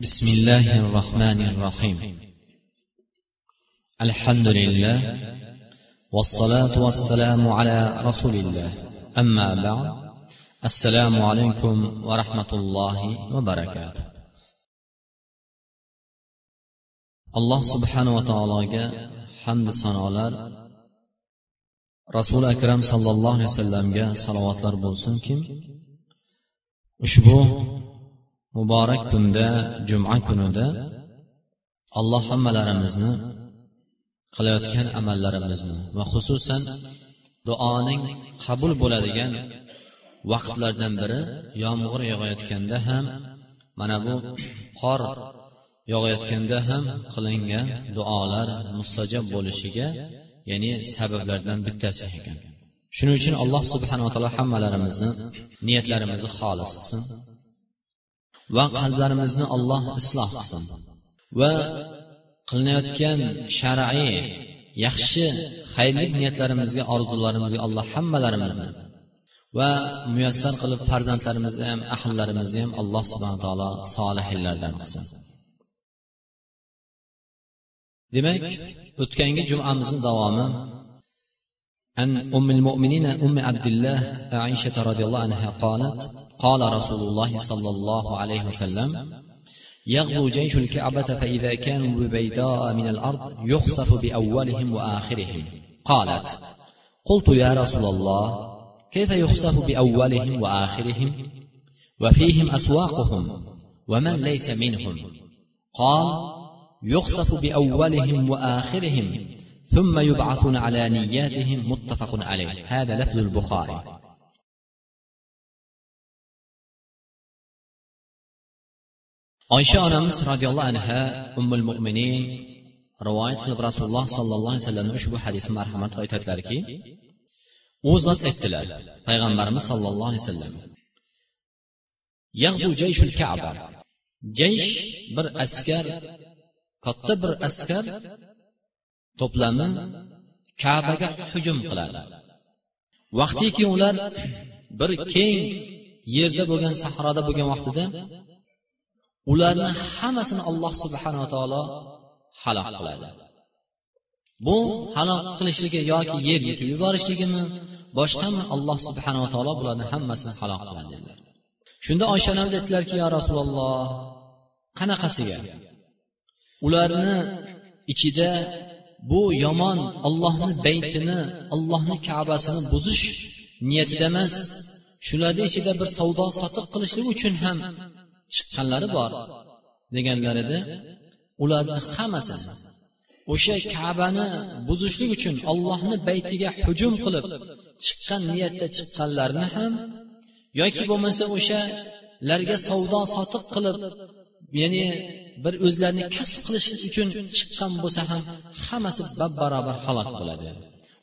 بسم الله الرحمن الرحيم. الحمد لله والصلاة والسلام على رسول الله. أما بعد السلام عليكم ورحمة الله وبركاته. الله سبحانه وتعالى حمد صنع رسول أكرم صلى الله عليه وسلم صلوات لربوسن كم أشبوه muborak kunda juma kunida alloh hammalarimizni qilayotgan amallarimizni va xususan duoning qabul bo'ladigan vaqtlardan biri yomg'ir yog'ayotganda ham mana bu qor yog'ayotganda ham qilingan duolar mustajob bo'lishiga ya'ni sabablardan bittasi ekan. Shuning uchun alloh subhanaa taolo hammalarimizni niyatlarimizni xolis qilsin. va qalblarimizni alloh isloh qilsin va qilinayotgan shar'iy yaxshi xayrli niyatlarimizga orzularimizga alloh hammalarimizni va muyassar qilib farzandlarimizni ham ahllarimizni ham alloh subhana taolo solihillardan qilsin demak o'tgangi jumamizni davomi عن أم المؤمنين أم عبد الله عائشة رضي الله عنها قالت قال رسول الله صلى الله عليه وسلم يغزو جيش الكعبة فإذا كانوا ببيداء من الأرض يخسف بأولهم وآخرهم. قالت قلت يا رسول الله كيف يخسف بأولهم وآخرهم؟ وفيهم أسواقهم ومن ليس منهم؟ قال يخسف بأولهم وآخرهم ثم يبعثون على نياتهم متفق عليه. هذا لفظ البخاري. Oysha onamiz roziyallohu anha ummul mo'minin rivoyat qilib rasululloh sollallohu alayhi vasallam ushbu hadisi marhamat aytadilarki u zot aytdilar payg'ambarimiz sollallohu alayhi vasallam yag'zu jayshul kaba. Jaysh bir askar katta bir askar to'plami kabaga hujum qiladi. Vaqtiki ular bir keng yerda bo'lgan sahroda bo'lgan vaqtida ularni hammasini alloh subhanava taolo halok qiladi. Bu halok qilishligi yoki yer yutib yuborishligimi boshqami alloh subhanava taolo bularni hammasini halok qiladi dedilar. Shunda oysha onamiz aytdilarki yo rasululloh qanaqasiga? Ularni ichida bu yomon ollohni baytini ollohni kabasini buzish niyatida emas shularni ichida bir savdo sotiq qilishlik uchun ham chiqqanlari bor. Deganlarida ularni hammasini o'sha kabani buzishlik uchun ollohni baytiga hujum qilib chiqqan niyatda chiqqanlarni ham yoki bo'lmasa o'shalarga savdo sotiq qilib ya'ni bir o'zlarini kasb qilish uchun chiqqan bo'lsa ham hammasi bab barobar halok bo'ladi.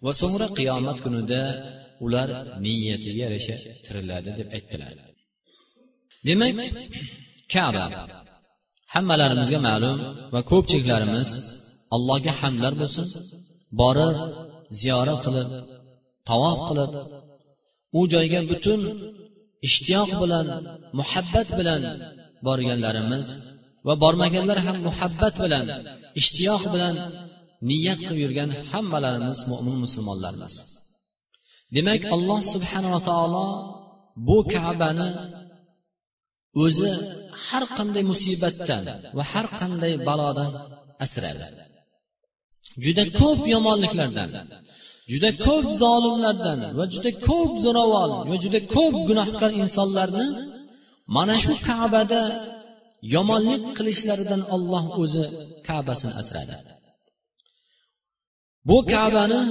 Va so'ngra qiyomat kunida ular niyatiga yarasha tiriladi deb aytdilar. Demak kaba. Hammalarimizga ma'lum va ko'pchiliklarimiz allohga hamdlar bo'lsin borib ziyorat qilib tavof qilib u joyga butun ishtiyoq bilan muhabbat bilan borganlarimiz va bormaganlar ham muhabbat bilan ishtiyoq bilan niyat qilib yurgan hammalarimiz mo'min musulmonlarmiz demak alloh subhanava taolo bu kabani o'zi har qanday musibatdan va har qanday balodan asradi. Juda ko'p yomonliklardan juda ko'p zolimlardan va juda ko'p zo'ravon va juda ko'p gunohkor insonlarni mana shu kabada yomonlik qilishlaridan olloh o'zi kabasini asradi. Bu kabani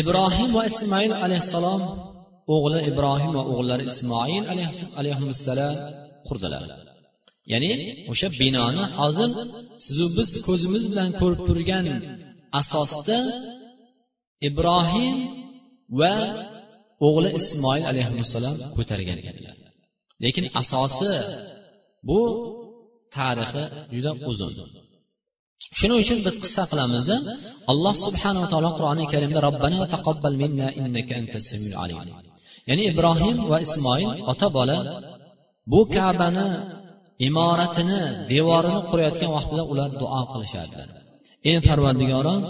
ibrohim va ismoil alayhissalom o'g'li ibrohim va o'g'illari ismoil alayhissalom qurdilar. Ya'ni o'sha binoni hozir sizu biz ko'zimiz bilan ko'rib turgan asosda ibrohim va o'g'li ismoil alayhissalom ko'targan edilar. Lekin asosi bu tarixi juda uzun. Shuning uchun biz qissa qilamiz alloh subhanava taolo qur'oni karimda robbana taqabbal minna innaka antas samiul alim. Ya'ni ibrohim va ismoil ota bola bu kabani imoratini devorini qurayotgan vaqtida ular duo qilishardilar ey parvardigorom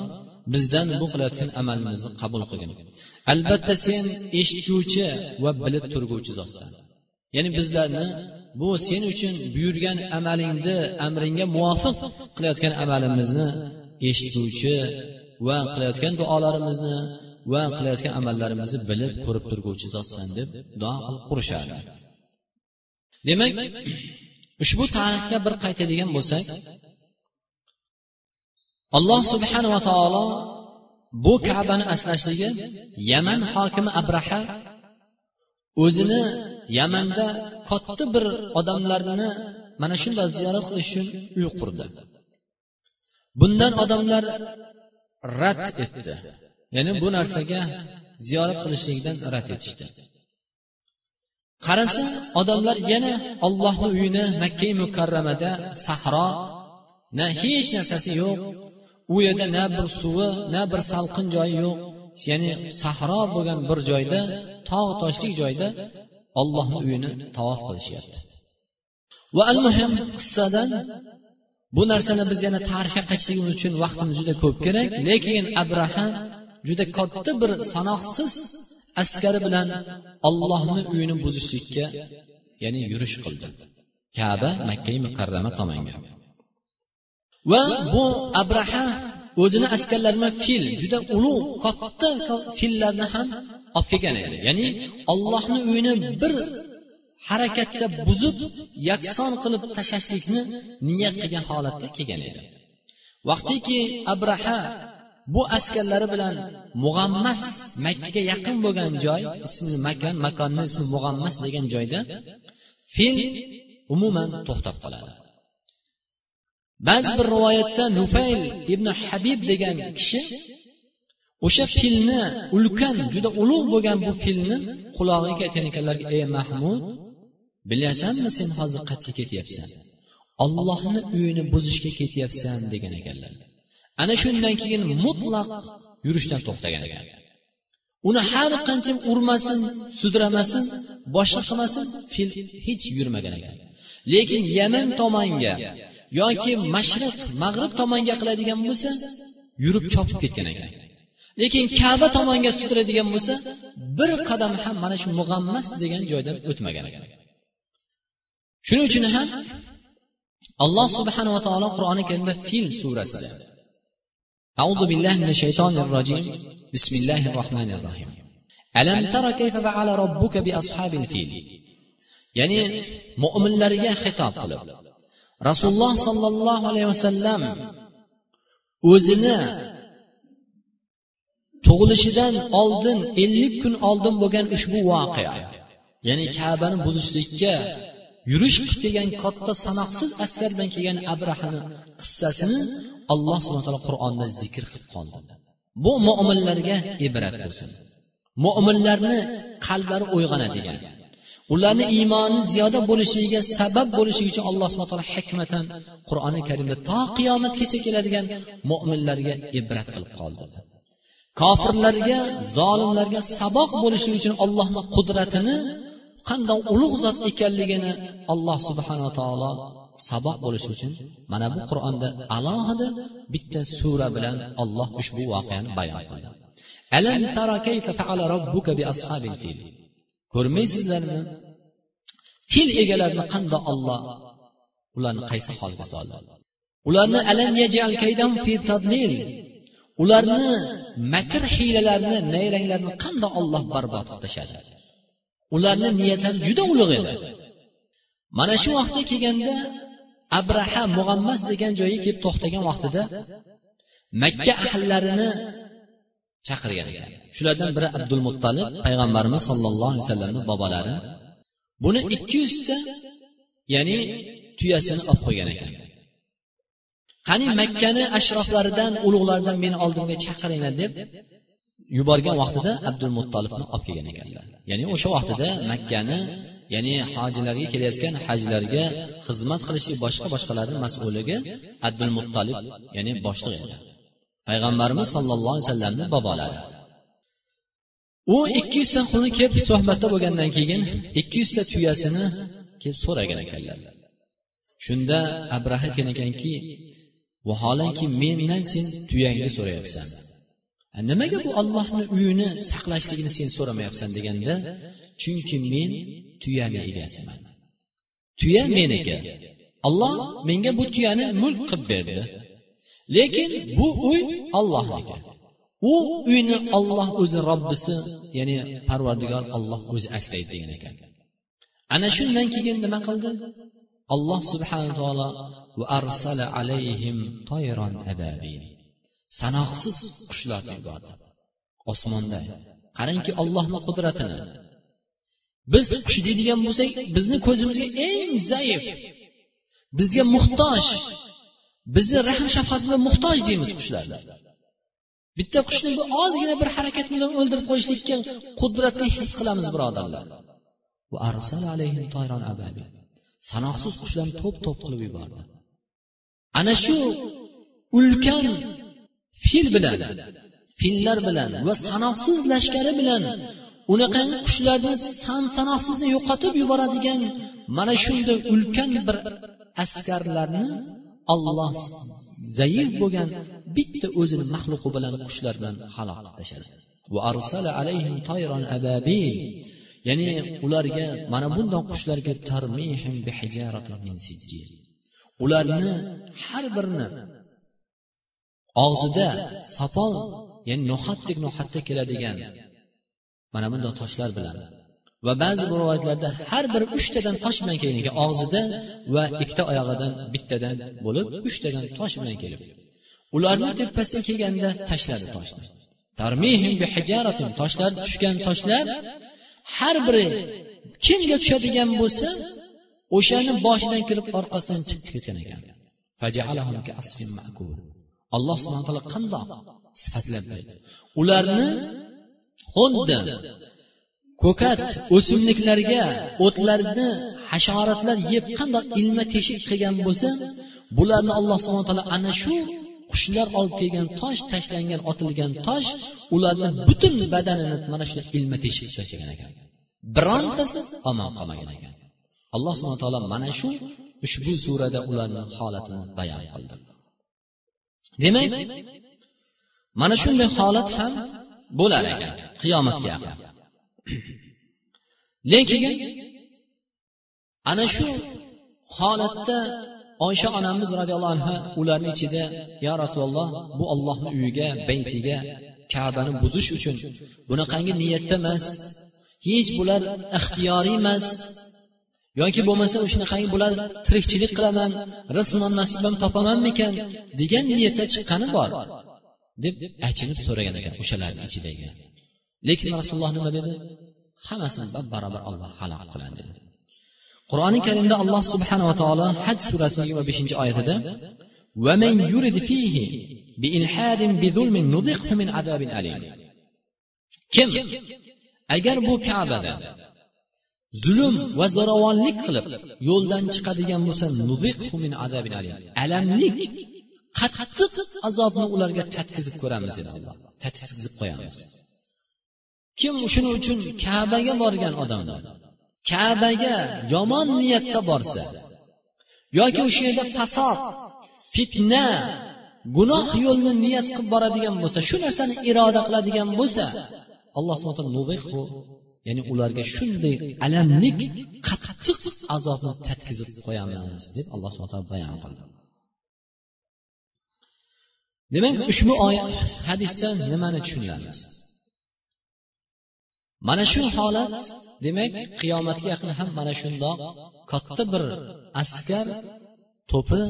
bizdan bu qilayotgan amalimizni qabul qilgin. Albatta sen eshituvchi va bilib turguvchi zotsan. Ya'ni bizlarni bu sen uchun buyurgan amalingni amringga muvofiq qilayotgan amalimizni eshituvchi va qilayotgan duolarimizni va qilayotgan amallarimizni bilib ko'rib turguvchi zotsan deb duo qilib qurishardi. Demak ushbu tarixga bir qaytadigan bo'lsak alloh subhanava taolo bu kabani asrashligi yaman hokimi abraha o'zini yamanda katta bir odamlarni mana shunday ziyorat qilish uchun uy qurdi. Bundan odamlar rad etdi. Ya'ni bu narsaga ziyorat qilishlikdan rad etishdi. Qarasa odamlar yana ollohni uyini makkai mukarramada sahro na hech narsasi yo'q u yerda na bir suvi na bir salqin joyi yo'q. Ya'ni sahro bo'lgan bir joyda tog' toshlik joyda ollohni uyini tavof qilishyapti. Va al muhim qissadan bu narsani biz yana tarixga qaytishligimiz uchun vaqtimiz juda ko'p kerak lekin abraham juda katta bir sanoqsiz askari bilan ollohni uyini buzishlikka ya'ni yurish qildi. Kaba makkai mukarrama tomonga. Va bu abraha o'zini askarlarini bilan fil juda ulug' katta fillarni ham olib kelgan edi. Ya'ni ollohni uyini bir harakatda buzib yakson qilib tashlashlikni niyat qilgan holatda kelgan edi. Vaqtiki abraha bu askarlari bilan mug'ammas makkaga yaqin bo'lgan joy ismi makon makonni ismi mug'ammas degan joyda fil umuman to'xtab qoladi. Ba'zi bir rivoyatda nufayl ibn habib degan kishi o'sha filni ulkan juda ulug' bo'lgan bu filni qulog'iga aytgan ekanlarki ey mahmud bilasanmi sen hozir qayerga ketyapsan? Ollohni uyini buzishga ketyapsan degan ekanlar. Ana shundan keyin mutlaq yurishdan to'xtagan. Ekan uni har qancha urmasin sudramasin boshqa qilmasin fil hech yurmagan ekan. Lekin yaman tomonga yoki mashriq mag'rib tomonga qiladigan bo'lsa yurib chopib ketgan ekan. Lekin kaba tomonga sudradigan bo'lsa bir qadam ham mana shu mug'ammas degan joydan o'tmagan ekan. Shuning uchun ham alloh subhanava taolo qur'oni karimda fil surasida أعوذ بالله من الشيطان الرجيم بسم الله الرحمن الرحيم ألم تر كيف فعل ربك بأصحاب الفيل ya'ni mo'minlarga xitob qilib rasululloh sollallohu alayhi vasallam o'zini tug'ilishidan oldin ellik kun oldin bo'lgan ushbu voqea ya'ni kabani buzishlikka yurish qilib kelgan katta sanoqsiz askar bilan kelgan abrahani qissasini alloh subhana taolo qur'onda zikr qilib qoldi bu mo'minlarga ibrat bo'lsin. Mo'minlarni qalblari uyg'onadigan ularni iymoni ziyoda bo'lishiga sabab bo'lishligi uchun alloh subhana taolo hikmatan qur'oni karimda to qiyomatgacha keladigan mo'minlarga ibrat qilib qoldi. Kofirlarga zolimlarga saboq bo'lishligi uchun allohni qudratini qanday ulug' zot ekanligini alloh subhanava taolo saboq bo'lishi uchun mana bu qur'onda alohida bitta sura bilan olloh ushbu voqeani bayon qildi. Alam tara kayfa fa'ala robbuka bi ashabil fil? Ko'rmaysizlarmi? Fil egalarini qandoq olloh ularni qaysi holga soldi? Ularni alam yajal kaydan fi tadlil? Ularni makr hiylalarini nayranglarini qandoq olloh barbod qilib tashladi ularni niyatlari juda ulug' edi. Mana shu vaqtga kelganda abraha mug'ammas degan joyga kelib to'xtagan vaqtida makka ahllarini chaqirgan. Ekan shulardan biri abdul muttalib payg'ambarimiz sollallohu alayhi vasallamni bobolari buni ikki yuzta ya'ni tuyasini olib qo'ygan ekan. Qani makkani ashroflaridan ulug'laridan meni oldimga chaqiringlar deb yuborgan vaqtida abdul muttolibni olib kelgan ekanlar. Ya'ni o'sha vaqtida makkani ya'ni hojilarga kelayotgan hajlarga xizmat qilishi boshqa boshqalarni mas'ulligi abdul muttolib ya'ni boshliq edi. Payg'ambarimiz sollallohu alayhi vasallamni bobolari u ikki yuzta qulni kelib suhbatda bo'lgandan keyin ikki yuzta tuyasini kelib so'ragan ekanlar. Shunda abraha aytgan ekanki vaholanki mendan sen tuyangni so'rayapsan nimaga bu ollohni uyini saqlashligini sen so'ramayapsan? deganda chunki men tuyani egasiman. Tuya meniki. Olloh menga bu tuyani mulk qilib berdi. Lekin bu uy ollohniki u uyni olloh o'zi robbisi ya'ni parvardigor olloh o'zi asraydi degan ekan ana shundan keyin nima qildi? Alloh subhana taolo va arsala alayhim toyron ababil. Sanoqsiz qushlarni yubordi osmonda qarangki ollohni qudratini. Biz qush deydigan bo'lsak bizni ko'zimizga eng zaif bizga muhtoj bizni rahm shafqat bilan muhtoj deymiz qushlarni bitta qushni bir ozgina bir harakat bilan o'ldirib qo'yishlikka qudratli his qilamiz birodarlar. Sanoqsiz qushlarni to'p to'p qilib yubordi. Ana shu ulkan fil bilan fillar bilan va sanoqsiz lashkari bilan unaqangi qushlarni san sanoqsizni yo'qotib yuboradigan mana shunday ulkan bir askarlarni olloh zaif bo'lgan bitta o'zini maxluqi bilan qushlar bilan halok qilib tashladi ya'ni ularga mana bundoq qushlarga ularni har birini og'zida sopol ya'ni no'xatdek no'xatda keladigan mana bundoq toshlar bilan. Va ba'zi rivoyatlarda har biri uchtadan tosh bilan kelgan og'zida va ikkita oyog'idan bittadan bo'lib uchtadan tosh bilan kelib. Ularni tepasiga kelganda tashladi toshni toshlar tushgan toshlar har biri kimga tushadigan bo'lsa o'shani boshidan kirib orqasidan chiqib ketgan ekan. Alloh subhana taolo qandoq sifatlab berdi ularni xuddi ko'kat o'simliklarga o'tlarni hasharotlar yeb qandoq ilma teshik qilgan bo'lsa bularni alloh subhana taolo ana shu qushlar olib kelgan tosh tashlangan otilgan tosh ularni butun badanini mana shu ilma teshik tashlagan ekan. Birontasi omon qolmagan ekan. Alloh subhana taolo mana shu ushbu surada ularni holatini bayon qildi. Demak mana shunday holat ham bo'lar ekan qiyomatga yaqin lekin ana shu holatda oysha onamiz roziyallohu anhu ularni ichida yo rasululloh bu ollohni uyiga baytiga kabani buzish uchun bunaqangi niyatda emas hech bular ixtiyoriy emas yoki bo'lmasa o'shanaqangi bular tirikchilik qilaman rizq non nasibam topamanmikan degan niyatda chiqqani bor deb achinib so'ragan ekan o'shalarni ichidagi. Lekin rasululloh nima dedi? Hammasini barobar olloh halok qiladi dedi. Qur'oni karimda alloh subhanava taolo haj surasi yigirma beshinchi oyatida kim agar bu kabada zulm va zo'ravonlik qilib yo'ldan chiqadigan bo'lsa alamlik qattiq azobni ularga tatkizib ko'ramiz dedi alloh. Tatkizib qo'yamiz. Kim shuning uchun kabaga borgan odamlar kabaga yomon niyatda borsa yoki o'sha yerda fasod fitna gunoh yo'lni niyat qilib boradigan bo'lsa shu narsani iroda qiladigan bo'lsa alloh subhana ya'ni ularga shunday alamlik qattiq azobni tatkizib qo'yamiz deb alloh subhana bayon qildi. Demak ushbu oyat hadisdan nimani tushunamiz mana shu holat demak qiyomatga yaqin ham mana shundoq katta bir askar to'pi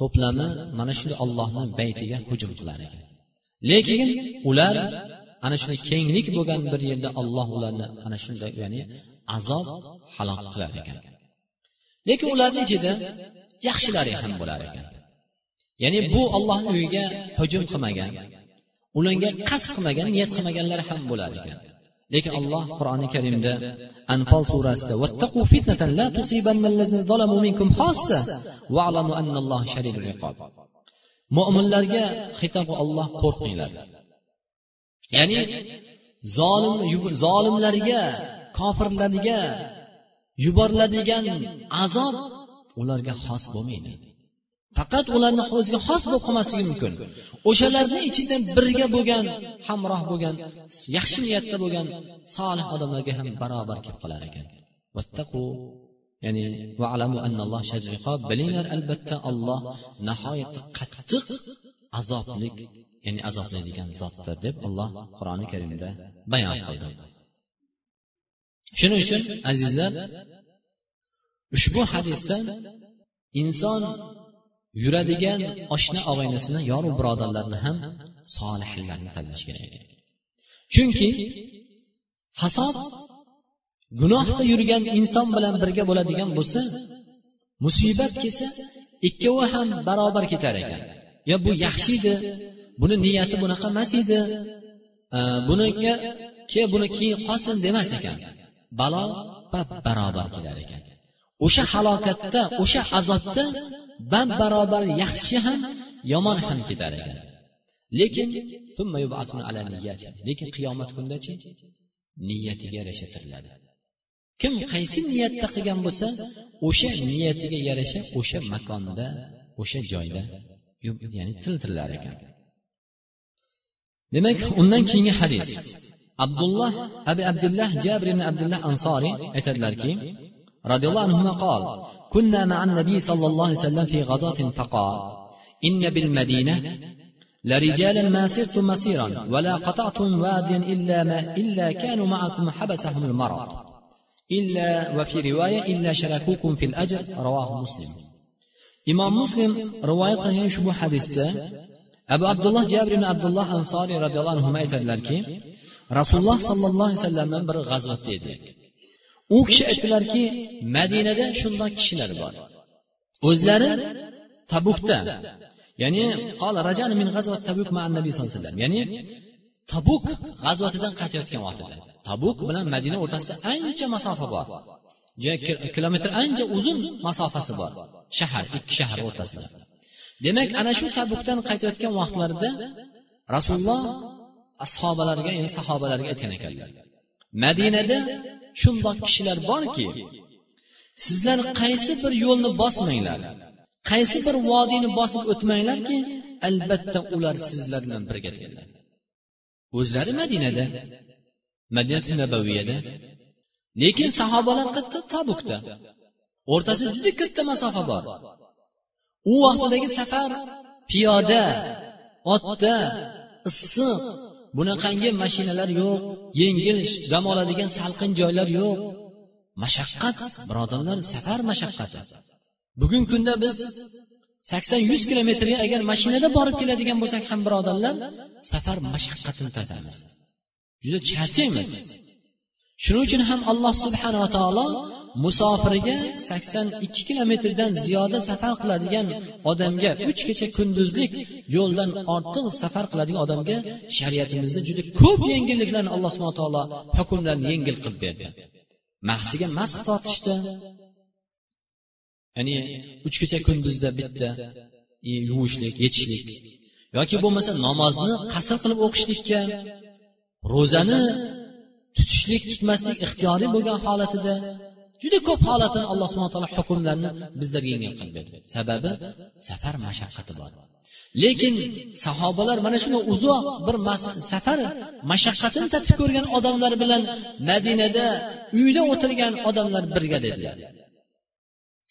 to'plami mana shunday ollohni baytiga hujum qilar ekan. Lekin ular ana shunday kenglik bo'lgan bir yerda olloh ularni ana shunday ya'ni azob halok qilar ekan. Lekin ularni ichida yaxshilari ham bo'lar ekan. Ya'ni bu ollohni uyiga hujum qilmagan ularga qasd qilmagan niyat qilmaganlar ham bo'lar ekan. Lekin alloh qur'oni karimda anfol surasida vattaqu fitnatan la tusibannallazina zalamu minkum xossa va'lamu annalloha shadidul iqob mo'minlarga xitob olloh qo'rqinglar. Ya'ni zolim zolimlarga kofirlarga yuboriladigan azob ularga xos bo'lmaydi. Faqat ularni o'ziga xos bo'lib qolmasligi mumkin. O'shalarni ichida birga bo'lgan hamroh bo'lgan yaxshi niyatda bo'lgan solih odamlarga ham barobar kelib qolar ekan. Vattaqu ya'ni bilinglar albatta olloh nihoyatda qattiq azoblik ya'ni azoblaydigan zotdir deb alloh qur'oni karimda bayon qildi. Shuning uchun azizlar ushbu hadisdan inson yuradigan oshna og'aynasini yoru birodarlarni ham solihlarni tanlash kerak. Chunki fasod gunohda yurgan inson bilan birga bo'ladigan bo'lsa musibat kelsa ikkovi ham barobar ketar ekan. Yo bu yaxshi edi buni niyati bunaqa emas edi. Buniga ke buni keyin qolsin demas ekan. Balo bab barobar kelar ekan. O'sha halokatda o'sha azobda bab barobar yaxshi ham yomon ham ketar ekan. Lekin lekin qiyomat kundachi niyatiga yarasha tiriladi kim qaysi niyatda qilgan bo'lsa o'sha niyatiga yarasha o'sha makonda o'sha joyda ya'ni tiriltirilar ekan. Demak undan keyingi hadis. Abdulloh abi abdullah jabr ibn abdullah ansoriy aytadilarki roziyallohu anhu qol كنا مع النبي صلى الله عليه وسلم في غزاة فقال إن بالمدينة لرجالا ما سرتم مسيرا ولا قطعتم واديا إلا ما إلا كانوا معكم حبسهم المرض إلا وفي رواية إلا شركوكم في الأجر رواه مسلم imom muslim. Rivoyat qilgan ushbu abu abdulloh jabr ibn abdulloh ansoriy roziyallohu anhu aytadilarki rasululloh sollallohu alayhi vasallamdan bir g'azvatda edi. U kishi aytdilarki madinada shundoq kishilar bor. O'zlari tabukda. Ya'ni qol rajani min g'azvat tabuk ma nabiy sallallohu alayhi vasallam ya'ni tabuk g'azvatidan qaytayotgan vaqtida tabuk bilan madina o'rtasida ancha masofa bor. Kilometr ancha uzun masofasi bor. Shahar ikki shahar o'rtasida. Demak ana shu tabukdan qaytayotgan vaqtlarida rasululloh ashobalarga ya'ni sahobalarga aytgan ekanlar. Madinada shundoq kishilar borki sizlar qaysi bir yo'lni bosmanglar qaysi bir vodiyni bosib o'tmanglarki albatta ular sizlar bilan birga deganlar o'zlari madinada madinati nabaviyada lekin sahobalar qayerda tabukda. O'rtasida juda katta masofa bor. U vaqtidagi safar piyoda otda issiq bunaqangi mashinalar yo'q yengil dam oladigan salqin joylar yo'q. Mashaqqat birodarlar safar mashaqqati. Bugungi kunda biz sakson yuz kilometrga agar mashinada borib keladigan bo'lsak ham birodarlar safar mashaqqatini tortamiz juda charchaymiz. Shuning uchun ham alloh subhanava taolo musofirga sakson ikki kilometrdan ziyoda safar qiladigan odamga uch kecha kunduzlik yo'ldan ortiq safar qiladigan odamga shariatimizda juda ko'p yengilliklarni alloh subhana taolo hukmlarni yengil qilib berdi. Mahsiga masx tortishdi ya'ni uch kecha kunduzda bitta yuvishlik yechishlik yoki bo'lmasa namozni qasr qilib o'qishlikka ro'zani tutishlik tutmaslik ixtiyoriy bo'lgan holatida juda ko'p holatini alloh subhana taolo hukmlarni bizlarga yengil qilib berdi. Sababi safar mashaqqati bor. Lekin sahobalar mana shunday uzoq bir safar mashaqqatini tatib ko'rgan odamlar bilan madinada uyda o'tirgan odamlar birga dedilar.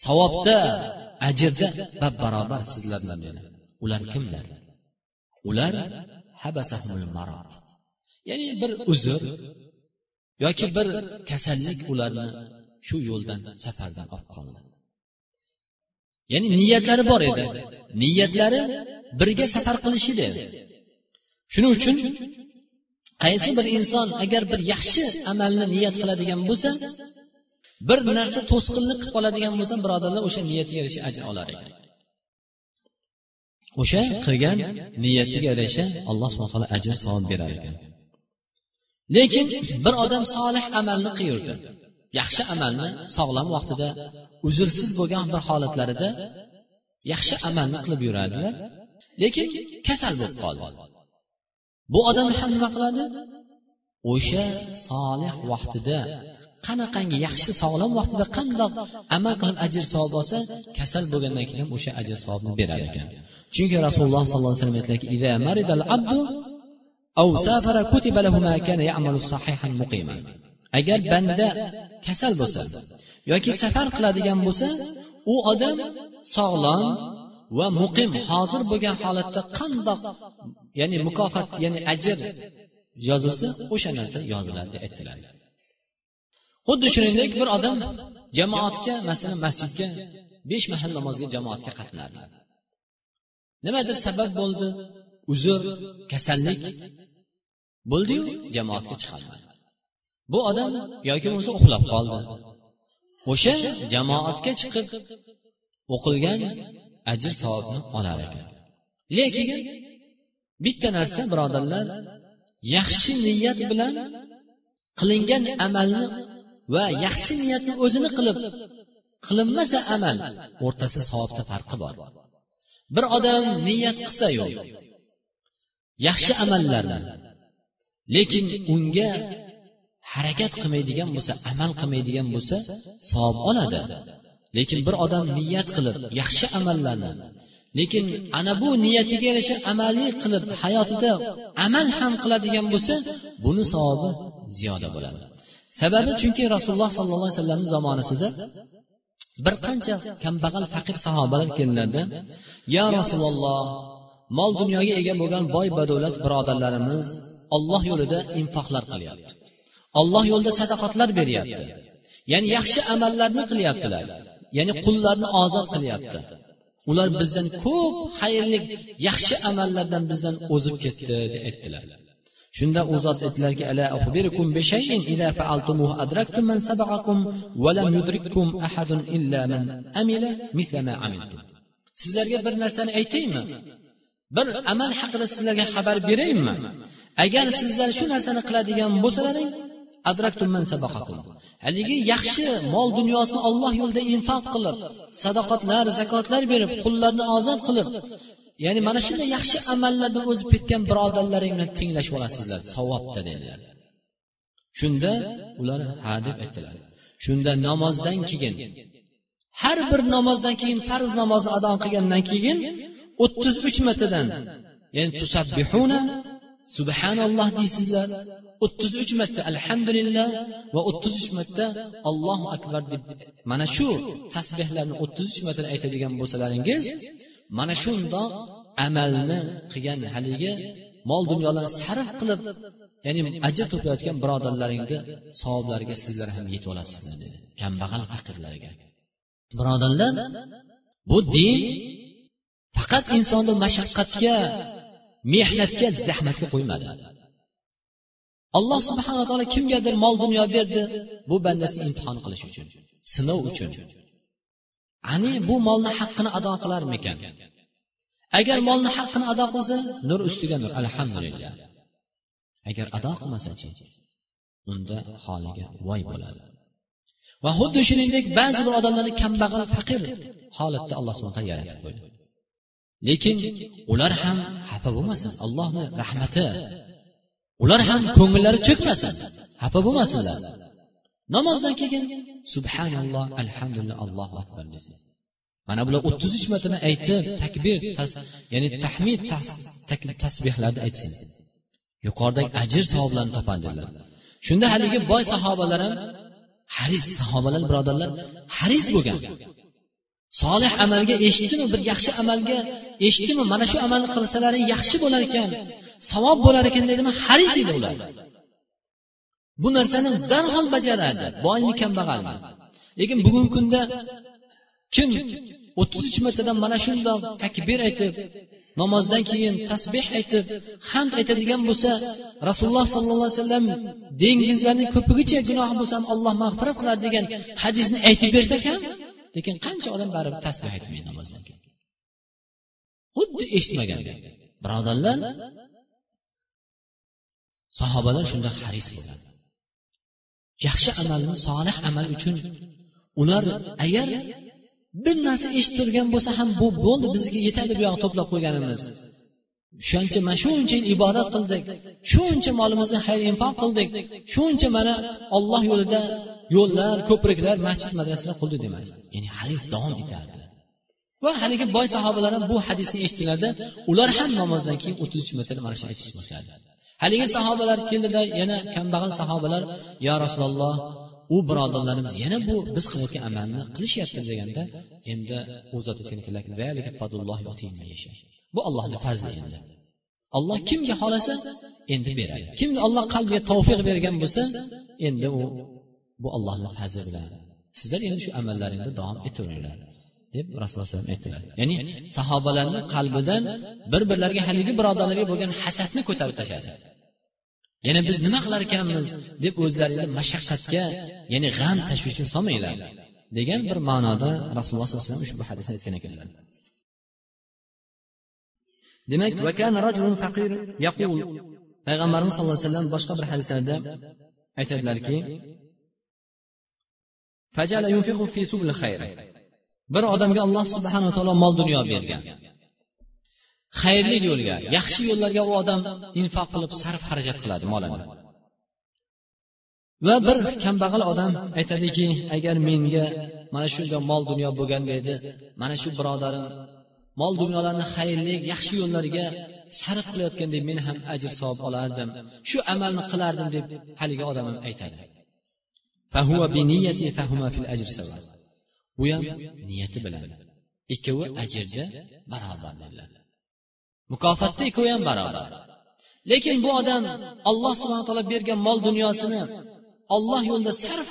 Savobda ajrda bab barobar sizlar bilan dedi. Ular kimlar? Ular ya'ni bir uzr yoki bir kasallik ularni shu yo'ldan safardan olib qoldi. ya'ni niyatlari bor edi. niyatlari birga safar qilish edi. shuning uchun qaysi bir inson agar bir yaxshi amalni niyat qiladigan bo'lsa bir narsa to'sqinlik qilib qoladigan bo'lsa birodarlar o'sha niyatiga yarasha ajr olar ekan o'sha qilgan niyatiga yarasha alloh subhana taolo ajr savob berar ekan. lekin bir odam solih amalni qilyurdi yaxshi amalni sog'lom vaqtida uzrsiz bo'lgan bir holatlarida yaxshi amalni qilib yuradilar lekin kasal bo'lib qoldi. Bu odam ham nima qiladi? O'sha solih vaqtida qanaqangi yaxshi sog'lom vaqtida qandoq amal qilib ajr savob olsa kasal bo'lgandan keyin o'sha ajr savobni berar ekan. Chunki rasululloh sollallohu alayhi vasallam aytdilarki agar banda kasal bo'lsa yoki safar qiladigan bo'lsa u odam sog'lom va muqim hozir bo'lgan holatda qandoq ya'ni mukofot ya'ni ajr yozilsa o'sha narsa yoziladi deb xuddi shuningdek bir odam jamoatga masalan masjidga besh mahal namozga jamoatga qatnardi nimadir sabab bo'ldi uzr kasallik bo'ldiyu jamoatga chiqolmadi bu odam yoki bo'lmasa uxlab qoldi. O'sha jamoatga chiqib o'qilgan ajr savobni olar ekan. Lekin bitta narsa birodarlar yaxshi niyat bilan qilingan amalni va yaxshi niyatni o'zini qilib qilinmasa amal o'rtasida savobda farqi bor. Bir odam niyat qilsa yo'q yaxshi amallarni lekin unga harakat qilmaydigan bo'lsa amal qilmaydigan bo'lsa savob oladi. Lekin bir odam niyat qilib yaxshi amallarni lekin ana bu niyatiga yarasha amaliy qilib hayotida amal ham qiladigan bo'lsa buni savobi ziyoda bo'ladi. Sababi chunki rasululloh sollallohu alayhi vasallamni zamonasida bir qancha kambag'al faqir sahobalar keldilarda yo rasululloh mol dunyoga ega bo'lgan boy badavlat birodarlarimiz olloh yo'lida infoqlar qilyapti. Olloh yo'lida sadaqatlar beryapti. Ya'ni yaxshi amallarni qilyaptilar. Ya'ni qullarni ozod qilyapti. Ular bizdan ko'p xayrli yaxshi amallardan bizdan o'zib ketdi deb aytdilar. Shunda u zot aytdilarki ala akhbirukum bi shay'in idza fa'altumuhu adraktum man sabaqakum wa lam yudrikkum ahadun illa man amila mithla ma amiltum. Sizlarga bir narsani aytaymi? Bir amal haqida sizlarga xabar beraymi? Agar sizlar shu narsani qiladigan bo'lsalaring haligi yaxshi mol dunyosini olloh yo'lida infoq qilib sadoqatlar zakotlar berib qullarni ozod qilib ya'ni mana shunday yaxshi amallarda o'zib ketgan birodarlaring bilan tenglashib olasizlar savobda dedilar. Shunda ular ha deb aytdilar. Shunda namozdan keyin har bir namozdan keyin farz namozni ado qilgandan keyin o'ttiz uch martadan ya'ni tusabbihuna subhanalloh deysizlar o'ttiz uch marta alhamdulillah va o'ttiz uch marta allohu akbar deb mana shu tasbehlarni o'ttiz uch marta aytadigan bo'lsalaringiz mana shundoq amalni qilgan haligi mol dunyolarni sarf qilib ya'ni ajr to'playotgan birodarlaringni savoblariga sizlar ham yetib olasizlar dedi kambag'al faqirlarga birodarlar bu din faqat insonni mashaqqatga mehnatga zahmatga qo'ymadi. Alloh subhanaa taolo kimgadir mol dunyo berdi bu bandasi imtihon qilish uchun sinov uchun. Ani bu molni haqqini ado qilarmikan? Agar molni haqqini ado qilsa nur ustiga nur alhamdulillah. Agar ado qilmasachi unda holiga voy bo'ladi. Va xuddi shuningdek ba'zi bir odamlarni kambag'al faqir holatda alloh subhana taolo yaratib qo'ydi. Lekin ular ham xafa bo'lmasin allohni rahmati. Ular ham ko'ngillari cho'kmasin xafa bo'lmasinlar. Namozdan keyin subhanalloh alhamdulillah allohu akbar desin. Mana bular o'ttiz uch martani aytib takbir ya'ni tahmid tasbehlarni aytsin. Yuqoridagi ajr savoblarni topadilar shunda haligi boy sahobalar ham haris sahobalar birodarlar haris bo'lgan. Solih amalga eshitdimi bir yaxshi amalga eshitdimi mana shu amalni qilsalaring yaxshi bo'lar ekan savob bo'lar ekan deydimi haris edi ular. Bu narsani darhol bajaradi boymi kambag'almi lekin bugungi kunda kim o'ttiz uch martadan mana shundoq takbir aytib namozdan keyin tasbeh aytib hamd aytadigan bo'lsa rasululloh sollallohu alayhi vasallam dengizlarning ko'pigicha gunohi bo'lsa ham alloh mag'firat qiladi degan hadisni aytib bersak ham lekin qancha odam baribir tasbeh aytmaydi namozdan keyin xuddi eshitmaganda birodarlar sahobalar shunda haris bo'ladi yaxshi amalni solih amal uchun ular agar bir narsa eshitib turgan bo'lsa ham bu bo'ldi bizga yetadi bu yoqqa to'plab qo'yganimiz. Shuncha mana shuncha yil ibodat qildik. Shuncha molimizni xayr infoq qildik. Shuncha mana olloh yo'lida yo'llar ko'priklar masjid madrasalar qurdi demas ya'ni hadis davom etardi. Va haligi boy sahobalar ham bu hadisni eshitdilarda ular ham namozdan keyin o'ttiz uch marta mana shuni aytishni boshladi. Haligi sahobalar keldida yana kambag'al sahobalar yo rasululloh u birodarlarimiz yana bu biz qilayotgan amalni qilishyapti deganda endi u zot aytgan bu ollohni fazli endi. olloh kimga xohlasa endi beradi. kimga olloh qalbiga tavfiq bergan bo'lsa endi u bu ollohni fazli bilan sizlar endi shu amallaringda davom etaveringlar deb rasululloh alayhi aytdilar. Ya'ni sahobalarni qalbidan bir birlariga haligi birodarlarga bo'lgan hasadni ko'tarib tashladi. yana biz nima qilar ekanmiz deb o'zlaringni mashaqqatga ya'ni g'am tashvishga solmanglar degan bir ma'noda rasululloh sollallohu alayhi vasallam ushbu hadisni aytgan ekanlar demak payg'ambarimiz sallallohu alayhi vasallam boshqa bir hadislarda aytadilarki bir odamga alloh subhanava taolo mol dunyo bergan. Xayrli yo'lga yaxshi yo'llarga u odam infoq qilib sarf xarajat qiladi molini va bir kambag'al odam aytadiki agar menga mana shunday mol dunyo bo'lganda edi mana shu birodarim mol dunyolarni xayrli yaxshi yo'llarga sarf qilayotganda men ham ajr savob olardim. Shu amalni qilardim deb haligi odam ham aytadi. Bu ham niyati bilan. Ikkovi ajrda barobar dedilar. Mukofotda ikkovi ham barobar. Lekin bu odam alloh subhana taolo bergan mol dunyosini olloh yo'lida sarf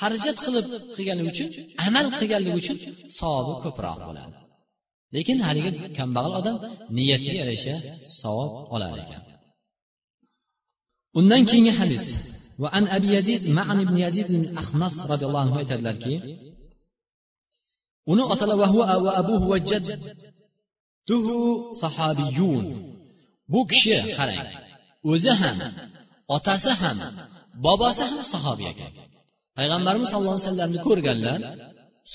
xarajat qilib qilgani uchun amal qilganligi uchun savobi ko'proq bo'ladi. lekin haligi kambag'al odam niyatiga yarasha savob olar ekan. Undan keyingi hadis. Va an abi yazid ma'an ibn yazid ibn ahnas roziyallohu anhu aytadilarki uni otalar va huva va abuhu va jadduhu sahabiyun. Bu kishi qarang o'zi ham otasi ham bobosi ham sahobiy ekan payg'ambarimiz sallallohu alayhi vasallamni ko'rganlar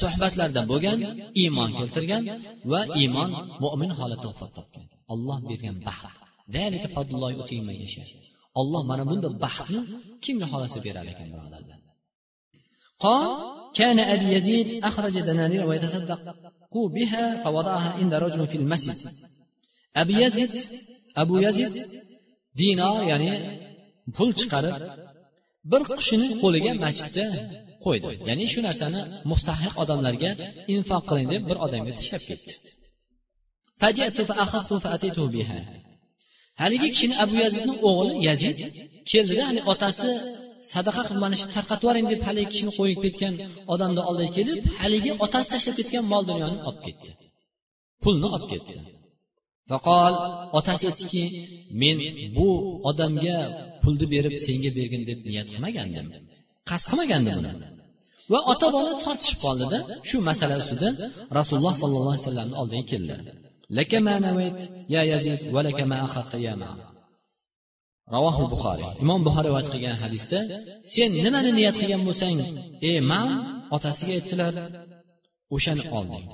suhbatlarda bo'lgan iymon keltirgan va iymon mo'min holatda vafot topgan olloh bergan baxt olloh mana bunday baxtni kimga xohlasa berar ekan birodarlar قال كان أبي يزيد أخرج دنانير ويتصدق بها فوضعها عند رجل في المسجد أبي يزيد أبو يزيد دينار يعني pul chiqarib bir qushini qo'liga masjidda qo'ydi. Ya'ni shu narsani mustahiq odamlarga infoq qiling deb bir odamga tashlab ketdi. Haligi kishini abu yazidni o'g'li yazid keldida haligi otasi sadaqa qilmani tarqatib yuboring deb haligi kishini qo'yib ketgan odamni oldiga kelib haligi otasi tashlab ketgan mol dunyoni olib ketdi. Pulni olib ketdi. Faqol otasi aytdiki men bu odamga pulni berib senga bergin deb niyat qilmagandim. Qasd qilmagandim buni va ota bola tortishib qoldida shu masala ustida rasululloh sollallohu alayhi vasallamni oldiga keldilar. Ya yazid ravohi buxoriy imom buxoriy rivoyat qilgan hadisda sen nimani niyat qilgan bo'lsang ey man otasiga aytdilar o'shani olding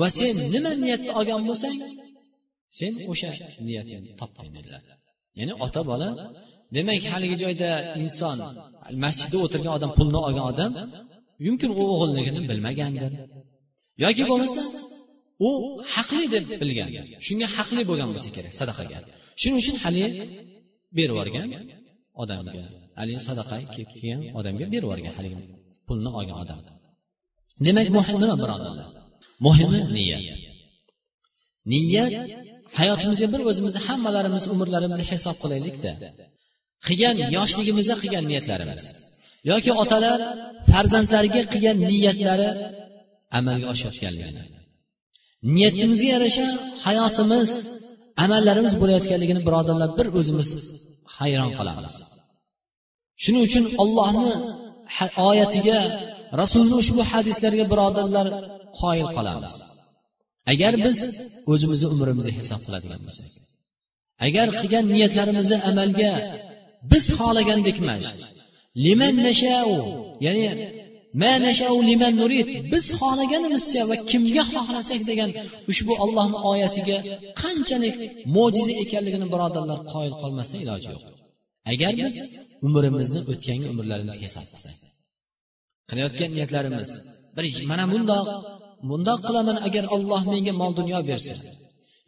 va sen nima niyatda olgan bo'lsang sen o'sha niyatingni topding dedilar. Ya'ni ota bola demak haligi joyda inson masjidda o'tirgan odam pulni olgan odam yumkin u o'g'illigini bilmagandir yoki bo'lmasa u haqli deb bilgan shunga haqli bo'lgan bo'lsa kerak sadaqaga. Shuning uchun haligi berib yuborgan odamga haligi sadaqa kelgan odamga berib yuborgan haligi pulni olgan odam. Demak muhim nima birodarlar? Muhimi niyat. Niyat hayotimizga bir o'zimizni hammalarimiz umrlarimizni hisob qilaylikda. Qilgan yoshligimizda qilgan niyatlarimiz. Yoki otalar farzandlariga qilgan niyatlari amalga oshayotganligini. Niyatimizga yarasha hayotimiz amallarimiz bo'layotganligini birodarlar bir o'zimiz hayron qolamiz. Shuning uchun ollohni oyatiga rasulni ushbu hadislariga birodarlar qoyil qolamiz. Agar biz o'zimizni umrimizni hisob qiladigan bo'lsak agar qilgan niyatlarimizni amalga biz xohlagandek emas liman nashau. Ya'ni ma nashau liman nurid. Biz xohlaganimizcha va kimga xohlasak degan ushbu ollohni oyatiga qanchalik mo'jiza ekanligini birodarlar qoyil qolmasdan iloji yo'q. Agar biz umrimizni o'tgangi umrlarimizni hisob qilsak qilayotgan niyatlarimiz bir mana bundoq bundoq qilaman agar olloh menga mol dunyo bersa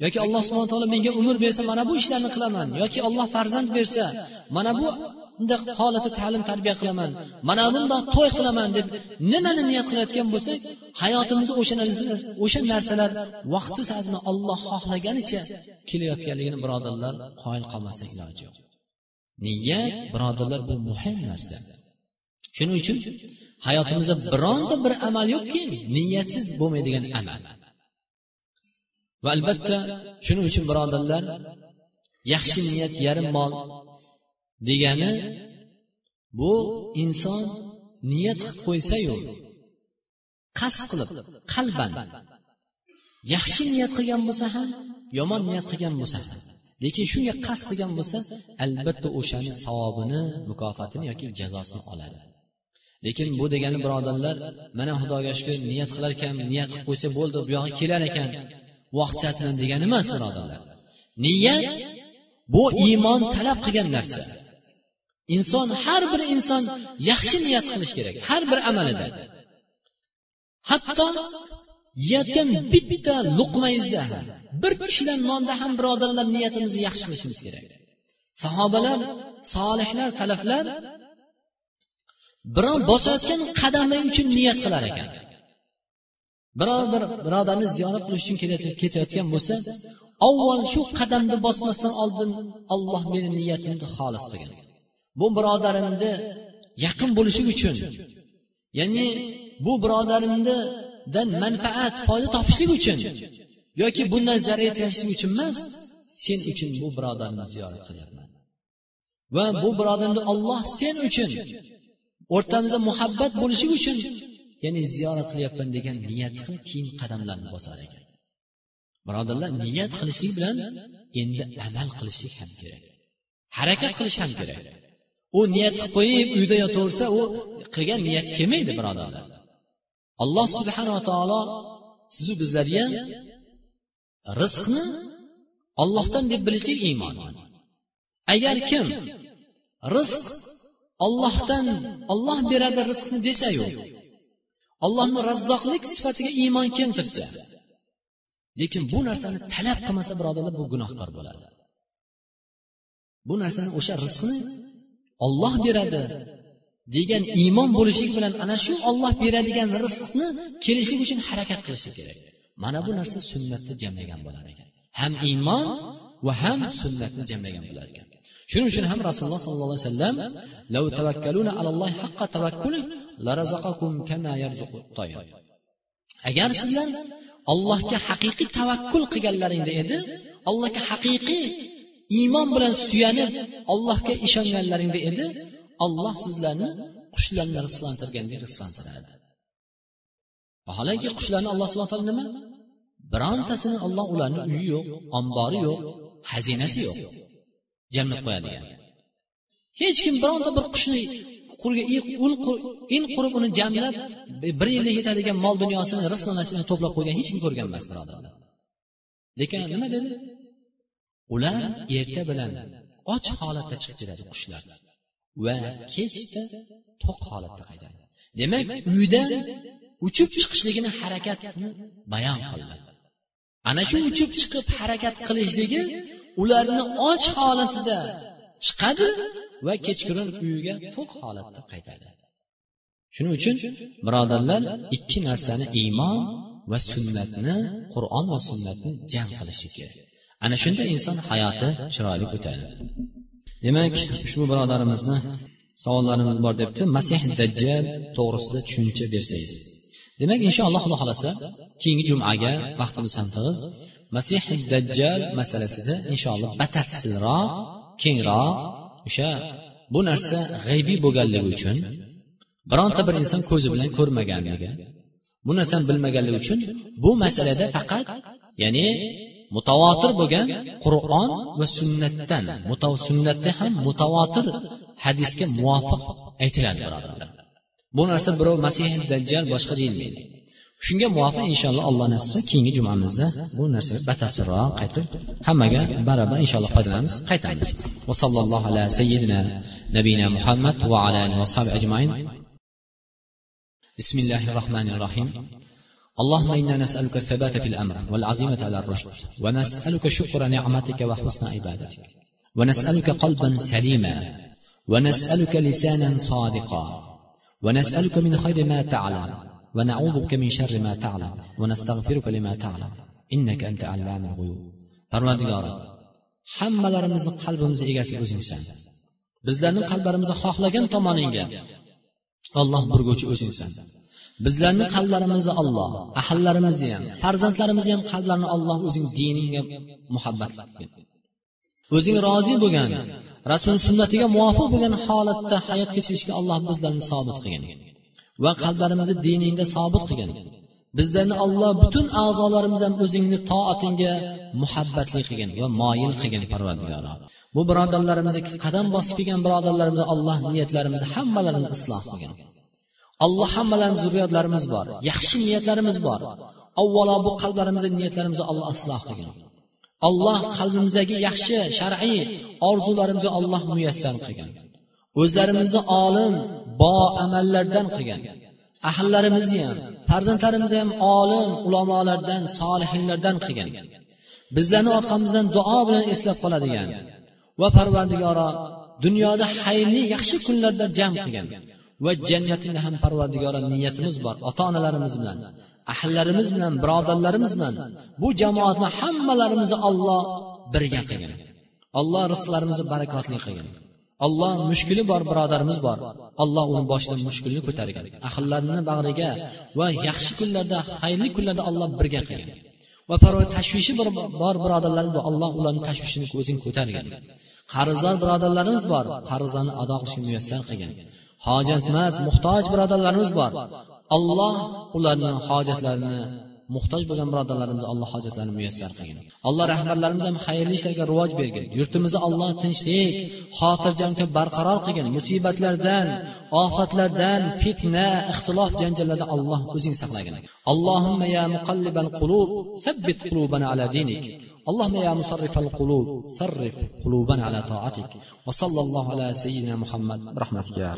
yoki alloh subhana taolo menga umr bersa mana bu ishlarni qilaman yoki olloh farzand bersa mana bu bunday holatda ta'lim tarbiya qilaman. Mana bundoq to'y qilaman deb nimani niyat qilayotgan bo'lsak hayotimizda o'sha o'sha narsalar vaqti sazmi olloh xohlaganicha kelayotganligini birodarlar qoyil qolmaslik iloji yo'q niyat birodarlar bu muhim narsa. Shuning uchun hayotimizda bironta bir amal yo'qki niyatsiz bo'lmaydigan amal. Va albatta shuning uchun birodarlar yaxshi niyat yarim mol degani bu inson niyat qilib qo'ysayu qasd qilib qalban yaxshi niyat qilgan bo'lsa ham yomon niyat qilgan bo'lsa ham lekin shunga qasd qilgan bo'lsa albatta o'shani savobini mukofotini yoki jazosini oladi. Lekin bu degani birodarlar mana xudoga shukur niyat qilar ekan niyat qilib qo'ysa bo'ldi bu yog'iga kelar ekan vaqt degani emas birodarlar. Niyat bu iymon talab qilgan narsa. Inson har bir inson yaxshi niyat qilish kerak har bir amalida. Hatto yeyotgan bitta luqmayizda bir tishlan nonda ham birodarlar niyatimizni yaxshi qilishimiz kerak. Sahobalar solihlar salaflar birov bosayotgan qadami uchun niyat qilar ekan. Biror bir birodarni ziyorat qilish uchun ketayotgan bo'lsa avval shu qadamni bosmasdan oldin olloh meni niyatimni xolis qilgan. Bu birodarimni yaqin bo'lishi uchun ya'ni bu birodarimnidan manfaat foyda topishlik uchun yoki bundan zarar yetkazishlik uchun emas sen uchun bu birodarni ziyorat qilyapman. Va bu birodarni olloh sen uchun o'rtamizda muhabbat bo'lishi uchun ya'ni ziyorat qilyapman degan niyat qilib keyin qadamlarni bosar ekan. Birodarlar niyat qilishlik bilan endi amal qilishlik ham kerak harakat qilish ham kerak. U niyat qilib qo'yib uyda yotaversa u qilgan niyat kelmaydi birodarlar. Alloh subhanava taolo sizu bizlarga rizqni ollohdan deb bilishlik iymon. Agar kim rizq ollohdan olloh beradi rizqni desayu ollohni razzoqlik sifatiga iymon keltirsa lekin bu narsani talab qilmasa birodarlar bu gunohkor bo'ladi. Bu narsani o'sha rizqni olloh beradi degan iymon bo'lishlik bilan ana shu olloh beradigan rizqni kelishlik uchun harakat qilishi kerak. Mana bu narsa sunnatni jamlagan bo'lar ekan. Ham iymon va ham sunnatni jamlagan bo'lar ekan. Shuning uchun ham rasululloh sollallohu alayhi vasallam lav tavakkaluna alallohi haqqa tavakkuli larazaqakum kama yarzuqu agar sizlar allohga haqiqiy tavakkul qilganlaringda edi allohga haqiqiy iymon bilan suyanib allohga ishonganlaringda edi olloh sizlarni qushlarni rizqlantirgandek rizqlantirardi vaholanki qushlarni alloh subhana taolo nima? Birontasini olloh ularni uyi yo'q ombori yo'q xazinasi yo'q. Jamlab qo'yadigan. Hech kim bironta bir qushni qurga in qurib uni jamlab bir yillik yetadigan mol dunyosini rizq nasibini to'plab qo'ygan hech kim ko'rgan emas birodarlar. Lekin nima dedi? Ular erta bilan och holatda chiqib ketadi qushlar. Va kechda to'q holatda qaytadi. Demak uydan uchib chiqishligini harakatni bayon qildi ana shu uchib chiqib harakat qilishligi ularni och holatida chiqadi va kechqurun uyiga to'q holatda qaytadi. Shuning uchun birodarlar ikki narsani iymon va sunnatni qur'on va sunnatni jam qilishi kerak. Ana shunda inson hayoti chiroyli o'tadi demak ushbu birodarimizni savollarimiz bor debdi. Masih dajjal to'g'risida tushuncha bersangiz. Demak inshaalloh xudo xohlasa keyingi jumaga vaqtimiz ham tig'iz masih dajjal masalasida inshaalloh batafsilroq kengroq o'sha bu narsa g'aybiy bo'lganligi uchun bironta bir inson ko'zi bilan ko'rmaganligi bu narsani bilmaganligi uchun bu masalada faqat ya'ni mutavotir bo'lgan qur'on va sunnatdan sunnatda ham mutavotir hadisga muvofiq aytiladi birodarlar bu narsa birov masih dajjal boshqa deyilmaydi shunga muvofiq inshaalloh alloh nasib qilsa keyingi jumamizda bu narsaga batafsilroq qaytib hammaga barobar inshaalloh foydalanamiz qaytamiz va sallallohu ala sayyidina nabiyina muhammad va ala alihi va ajmain بسم الله الرحمن الرحيم اللهم انا نسالك الثبات في الامر والعزيمه على الرشد ونسالك شكر نعمتك وحسن عبادتك ونسالك قلبا سليما ونسالك لسانا صادقا ونسالك من خير ما تعلم ونعوذ بك من شر ما تعلم ونستغفرك لما تعلم انك انت علام الغيوب parvardigori hammalarimizni qalbimizni egasi o'zingsan bizlarni qalblarimizni xohlagan tomoningga olloh burguvchi o'zingsan Bizlarni qalblarimizni olloh ahllarimizni ham farzandlarimizni ham qalblarini olloh o'zing diningga muhabbat qilgin o'zing rozi bo'lgan rasul sunnatiga muvofiq bo'lgan holatda hayot kechirishga alloh bizlarni sobit qilgin va qalblarimizni diningda sobit qilgin bizlarni olloh butun a'zolarimiz ham o'zingni toatingga muhabbatli qilgin va moyil qilgin parvardigoro. Bu birodarlarimizni qadam bosib kelgan birodarlarimizni alloh niyatlarimizni hammalarini isloh qilgin alloh hammalarimiz zurriyotlarimiz bor yaxshi niyatlarimiz bor. Avvalo bu qalblarimizni niyatlarimizni alloh isloh qilgin. Alloh qalbimizdagi yaxshi shar'iy orzularimizni alloh muyassar qilgin. O'zlarimizni olim boamallardan qilgin. Ahllarimizni ham farzandlarimizni ham olim ulamolardan solihinlardan qilgin. Bizlarni orqamizdan duo bilan eslab qoladigan. Va parvardigoro dunyoda xayrli yaxshi kunlarda jam qilgin. Va jannatingda ham parvardigora niyatimiz bor. Ota onalarimiz bilan ahllarimiz bilan birodarlarimiz bilan bu jamoatni hammalarimizni olloh birga qilgin alloh rizqlarimizni barakotli qilgin alloh mushkuli bor birodarimiz bor. Alloh uni boshidan mushkulni ko'targin ahllarini bag'riga va yaxshi kunlarda xayrli kunlarda alloh birga qilgin va parvar tashvishi bor birodarlarimiz bor alloh ularni tashvishini o'zing ko'targin qarzdor birodarlarimiz bor qarzlarni ado qilishga muyassar qilgin hojatmas muhtoj birodarlarimiz bor. Alloh ularni hojatlarini muhtoj bo'lgan birodarlarimizni alloh hojatlarini muyassar qilgin. Alloh rahbarlarimiz ham xayrli ishlarga rivoj bergin. Yurtimizni alloh tinchlik xotirjamlik barqaror qilgin. Musibatlardan ofatlardan fitna ixtilof janjallardan alloh o'zing saqlagin. Allohimma ya muqallibal qulub sabbit qulubana ala dinik. اللهم يا مصرف القلوب صرف قلوبنا على طاعتك وصلى الله على سيدنا محمد. برحمتك يا